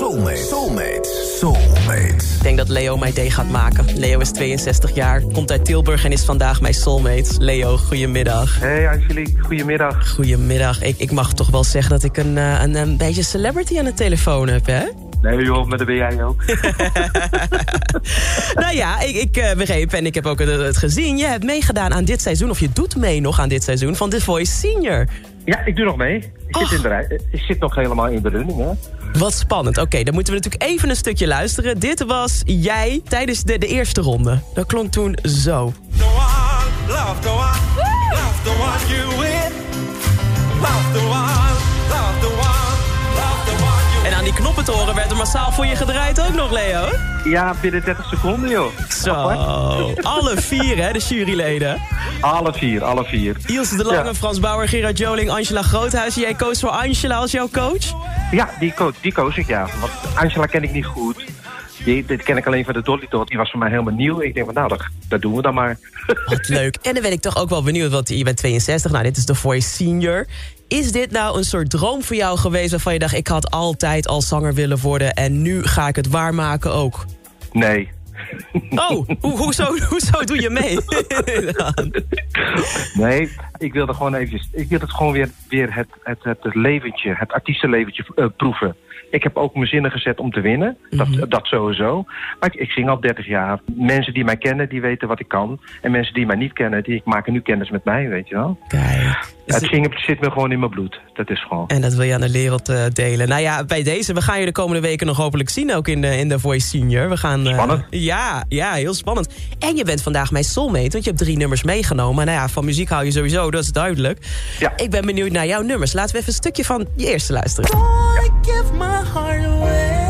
Soulmate. Soulmate. Soulmate. Ik denk dat Leo mij thee gaat maken. Leo is 62 jaar, komt uit Tilburg en is vandaag mijn soulmate. Leo, goedemiddag. Hey Angelique, goedemiddag. Goedemiddag. Ik, ik mag toch wel zeggen dat ik een, eh, een, een beetje celebrity aan de telefoon heb, hè? Nee joh, maar dat ben jij ook. nou ja, ik, ik uh, begreep en ik heb ook het, het, gezien. Je hebt meegedaan aan dit seizoen, of je doet mee nog aan dit seizoen... van The Voice Senior. Ja, ik doe nog mee. Ik, zit, in de rij, ik zit nog helemaal in de running, hè. Wat spannend. Oké, dan moeten we natuurlijk even een stukje luisteren. Dit was jij tijdens de, de eerste ronde. Dat klonk toen zo. Go on, love, go on. Love the one you win. Love the one, die knoppen te horen werd er massaal voor je gedraaid ook nog, Leo. Ja, binnen 30 seconden, joh. Zo, alle vier, hè, de juryleden. Alle vier, alle vier. Ilse de Lange, ja. Frans Bauer, Gerard Joling, Angela Groothuis. Jij koos voor Angela als jouw coach? Ja, die, koos, die koos ik, ja. Want Angela ken ik niet goed. Die, dit ken ik alleen van de Dolly Dot. Die was voor mij helemaal nieuw. Ik denk van, nou, dat, dat doen we dan maar. Wat leuk. En dan ben ik toch ook wel benieuwd, want je bent 62. Nou, dit is de Voice Senior. Is dit nou een soort droom voor jou geweest... waarvan je dacht, ik had altijd al zanger willen worden... en nu ga ik het waarmaken ook? Nee. Oh, ho hoezo, hoezo doe je mee? nee, ik wilde gewoon even... Ik wilde het gewoon weer, weer het, het, het, het leventje, het artiestenleventje uh, proeven. Ik heb ook mijn zinnen gezet om te winnen. Dat, mm -hmm. dat sowieso. Maar ik, ik, zing al 30 jaar. Mensen die mij kennen, die weten wat ik kan. En mensen die mij niet kennen, die maken nu kennis met mij, weet je wel. Kijk. Het zingen zit me gewoon in mijn bloed. Dat is gewoon. En dat wil je aan de wereld uh, delen. Nou ja, bij deze, we gaan je de komende weken nog hopelijk zien... ook in de, in de Voice Senior. We gaan, uh, spannend. Ja, ja, heel spannend. En je bent vandaag mijn soulmate, want je hebt drie nummers meegenomen. Nou ja, van muziek hou je sowieso, dat is duidelijk. Ja. Ik ben benieuwd naar jouw nummers. Laten we even een stukje van je eerste luisteren. I give my heart away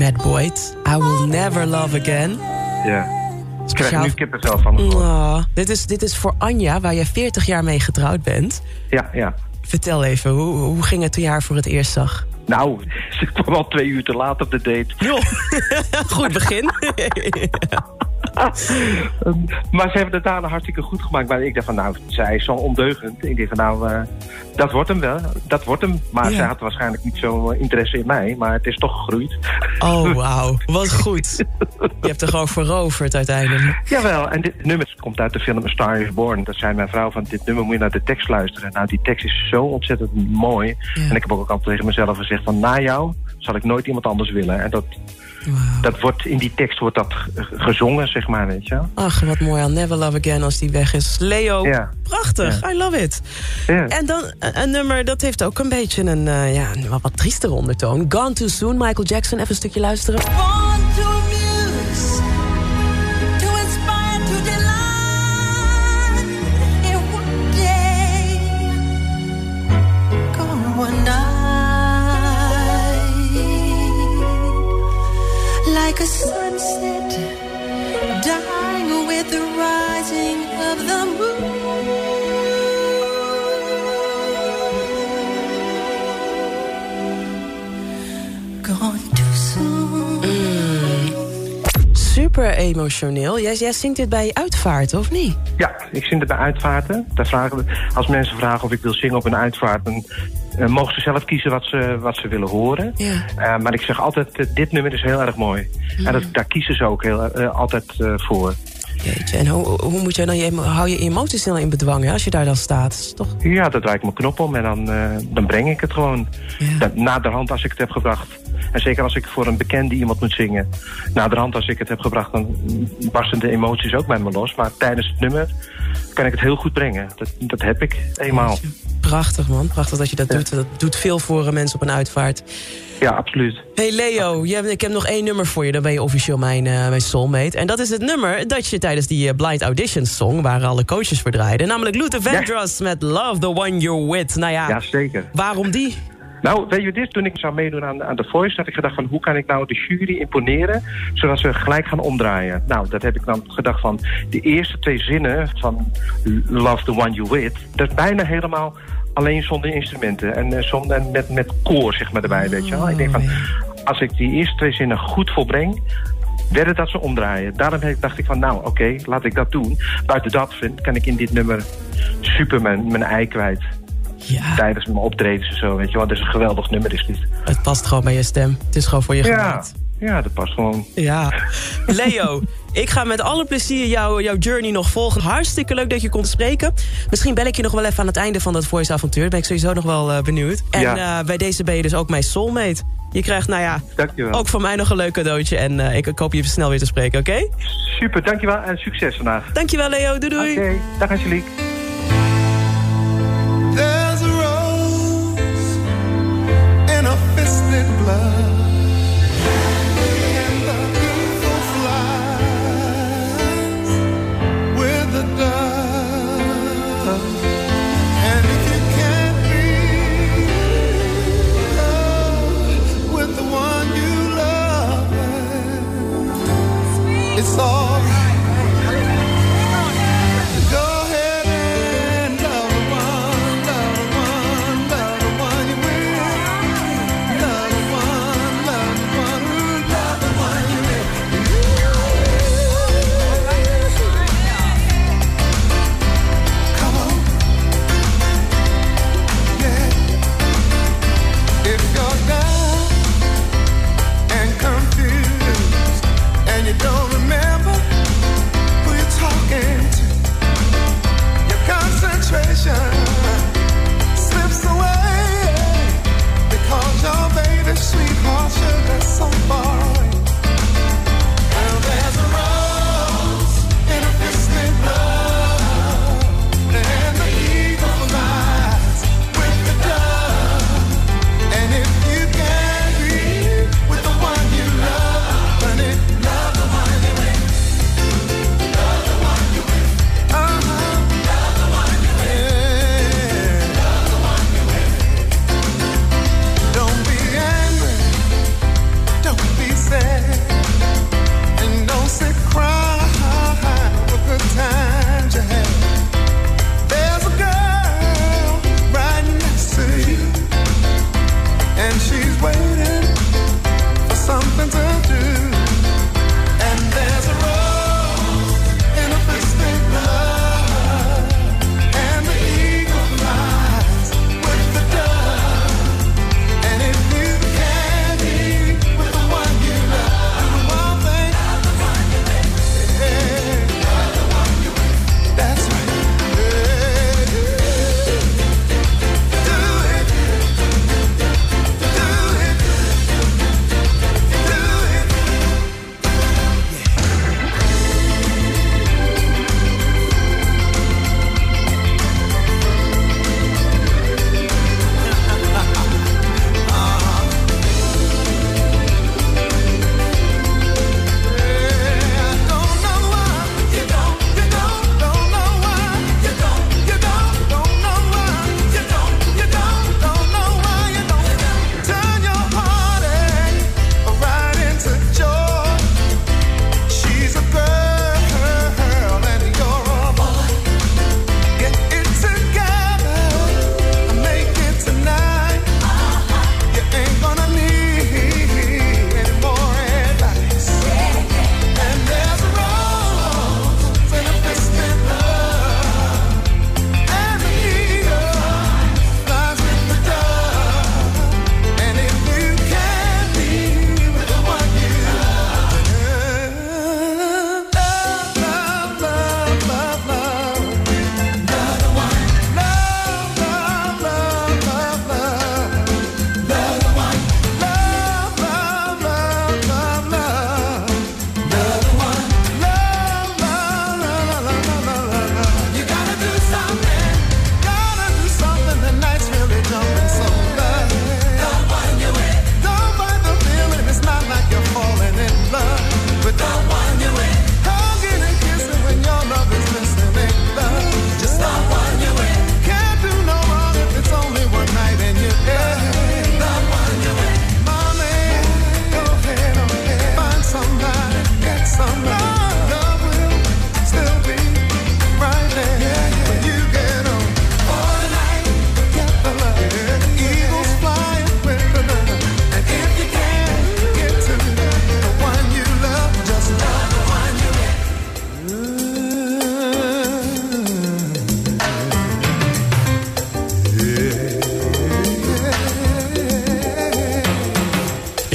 Mad Boyd, I will never love again. Ja. Ik krijg nu kippenvel van de oh, dit, is, dit is voor Anja, waar je 40 jaar mee getrouwd bent. Ja, ja. Vertel even, hoe, hoe ging het toen je haar voor het eerst zag? Nou, ze kwam al twee uur te laat op de date. Goed begin. maar ze hebben het daarna hartstikke goed gemaakt. Maar ik dacht van, nou, zij is zo ondeugend. Ik dacht van, nou, uh, dat wordt hem wel. Dat wordt hem. Maar Ja. zij had waarschijnlijk niet zo eh, interesse in mij. Maar het is toch gegroeid. Oh, wauw. Wat goed. Je hebt er gewoon veroverd uiteindelijk. Jawel, en dit nummer komt uit de film A Star is Born. Dat zei mijn vrouw van, dit nummer moet je naar de tekst luisteren. Nou, die tekst is zo ontzettend mooi. Ja. En ik heb ook altijd tegen mezelf gezegd van, na jou zal ik nooit iemand anders willen. En dat, Wauw. dat wordt, in die tekst wordt dat ge- gezongen, zeg maar, weet je. Ach, wat mooi. I'll never love again als die weg is. Leo, Ja. prachtig. I love it. Ja. En dan een, een nummer, dat heeft ook een beetje een, eh, ja, een wat, wat triestere ondertoon. Gone Too Soon, Michael Jackson. Even een stukje luisteren. Super emotioneel. Jij, jij zingt dit bij je uitvaart, of niet? Ja, ik zing het bij uitvaarten. Daar vragen als mensen vragen of ik wil zingen op een uitvaart... dan eh, mogen ze zelf kiezen wat ze, wat ze willen horen. Ja. Eh, maar ik zeg altijd, eh, dit nummer is heel erg mooi. En dat, daar kiezen ze ook heel, altijd voor. Jeetje, en hoe, hoe moet jij dan je, hou je emoties snel in bedwang hè, als je daar dan staat? Toch? Ja, dat draai ik mijn knop om en dan, dan breng ik het gewoon. Ja. Na de hand, als ik het heb gebracht... En zeker als ik voor een bekende iemand moet zingen. Naderhand als ik het heb gebracht, dan barsten de emoties ook met me los. Maar tijdens het nummer kan ik het heel goed brengen. Dat, dat heb ik eenmaal. Prachtig man, prachtig dat je dat doet. Dat doet veel voor eh, mensen op een uitvaart. Ja, absoluut. Hey Leo, ik heb nog één nummer voor je. Dan ben je officieel mijn, uh, mijn soulmate. En dat is het nummer dat je tijdens die uh, Blind Auditions song... waar alle coaches voor draaiden. Namelijk Luther Vandross ja. met Love the One You're With. Nou ja, ja zeker. waarom die? Nou, weet je dit? Toen ik zou meedoen aan, aan The Voice... had ik gedacht van hoe kan ik nou de jury imponeren... zodat ze gelijk gaan omdraaien. Nou, dat heb ik dan gedacht van... de eerste twee zinnen van Love the One You With... dat is bijna helemaal alleen zonder instrumenten. En, uh, zonder, en met, met koor, zeg maar, erbij, weet je wel. Ik denk van, als ik die eerste twee zinnen goed volbreng... werden dat ze omdraaien. Daarom dacht ik van, nou, oké, laat ik dat doen. Buiten dat vind, kan ik in dit nummer super mijn, mijn ei kwijt. Ja. Tijdens mijn optredens en zo, weet je wel. Het is een geweldig nummer, is dit. Het past gewoon bij je stem. Het is gewoon voor je gemaakt. Ja, dat past gewoon. Ja. Leo, ik ga met alle plezier jou, jouw journey nog volgen. Hartstikke leuk dat je kon spreken. Misschien bel ik je nog wel even aan het einde van dat voice avontuur. Ben ik sowieso nog wel uh, benieuwd. En ja. uh, bij deze ben je dus ook mijn soulmate. Je krijgt, nou ja, dankjewel. ook van mij nog een leuk cadeautje. En uh, ik, ik, hoop je snel weer te spreken, oké? Okay? Super, dankjewel en succes vandaag. Dankjewel Leo, doei doei. Oké, okay. dag Angelique.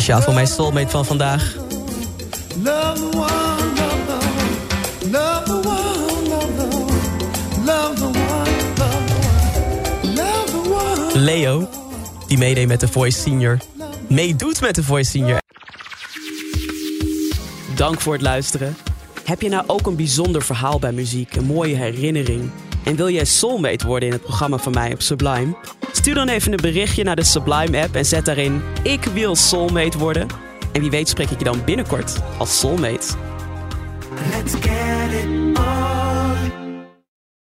Speciaal voor mijn soulmate van vandaag. Leo, die meedeed met The Voice Senior. Meedoet met The Voice Senior. Dank voor het luisteren. Heb je nou ook een bijzonder verhaal bij muziek, een mooie herinnering? En wil jij soulmate worden in het programma van mij op Sublime? Stuur dan even een berichtje naar de Sublime app en zet daarin ik wil soulmate worden. En wie weet spreek ik je dan binnenkort als soulmate. Let's get it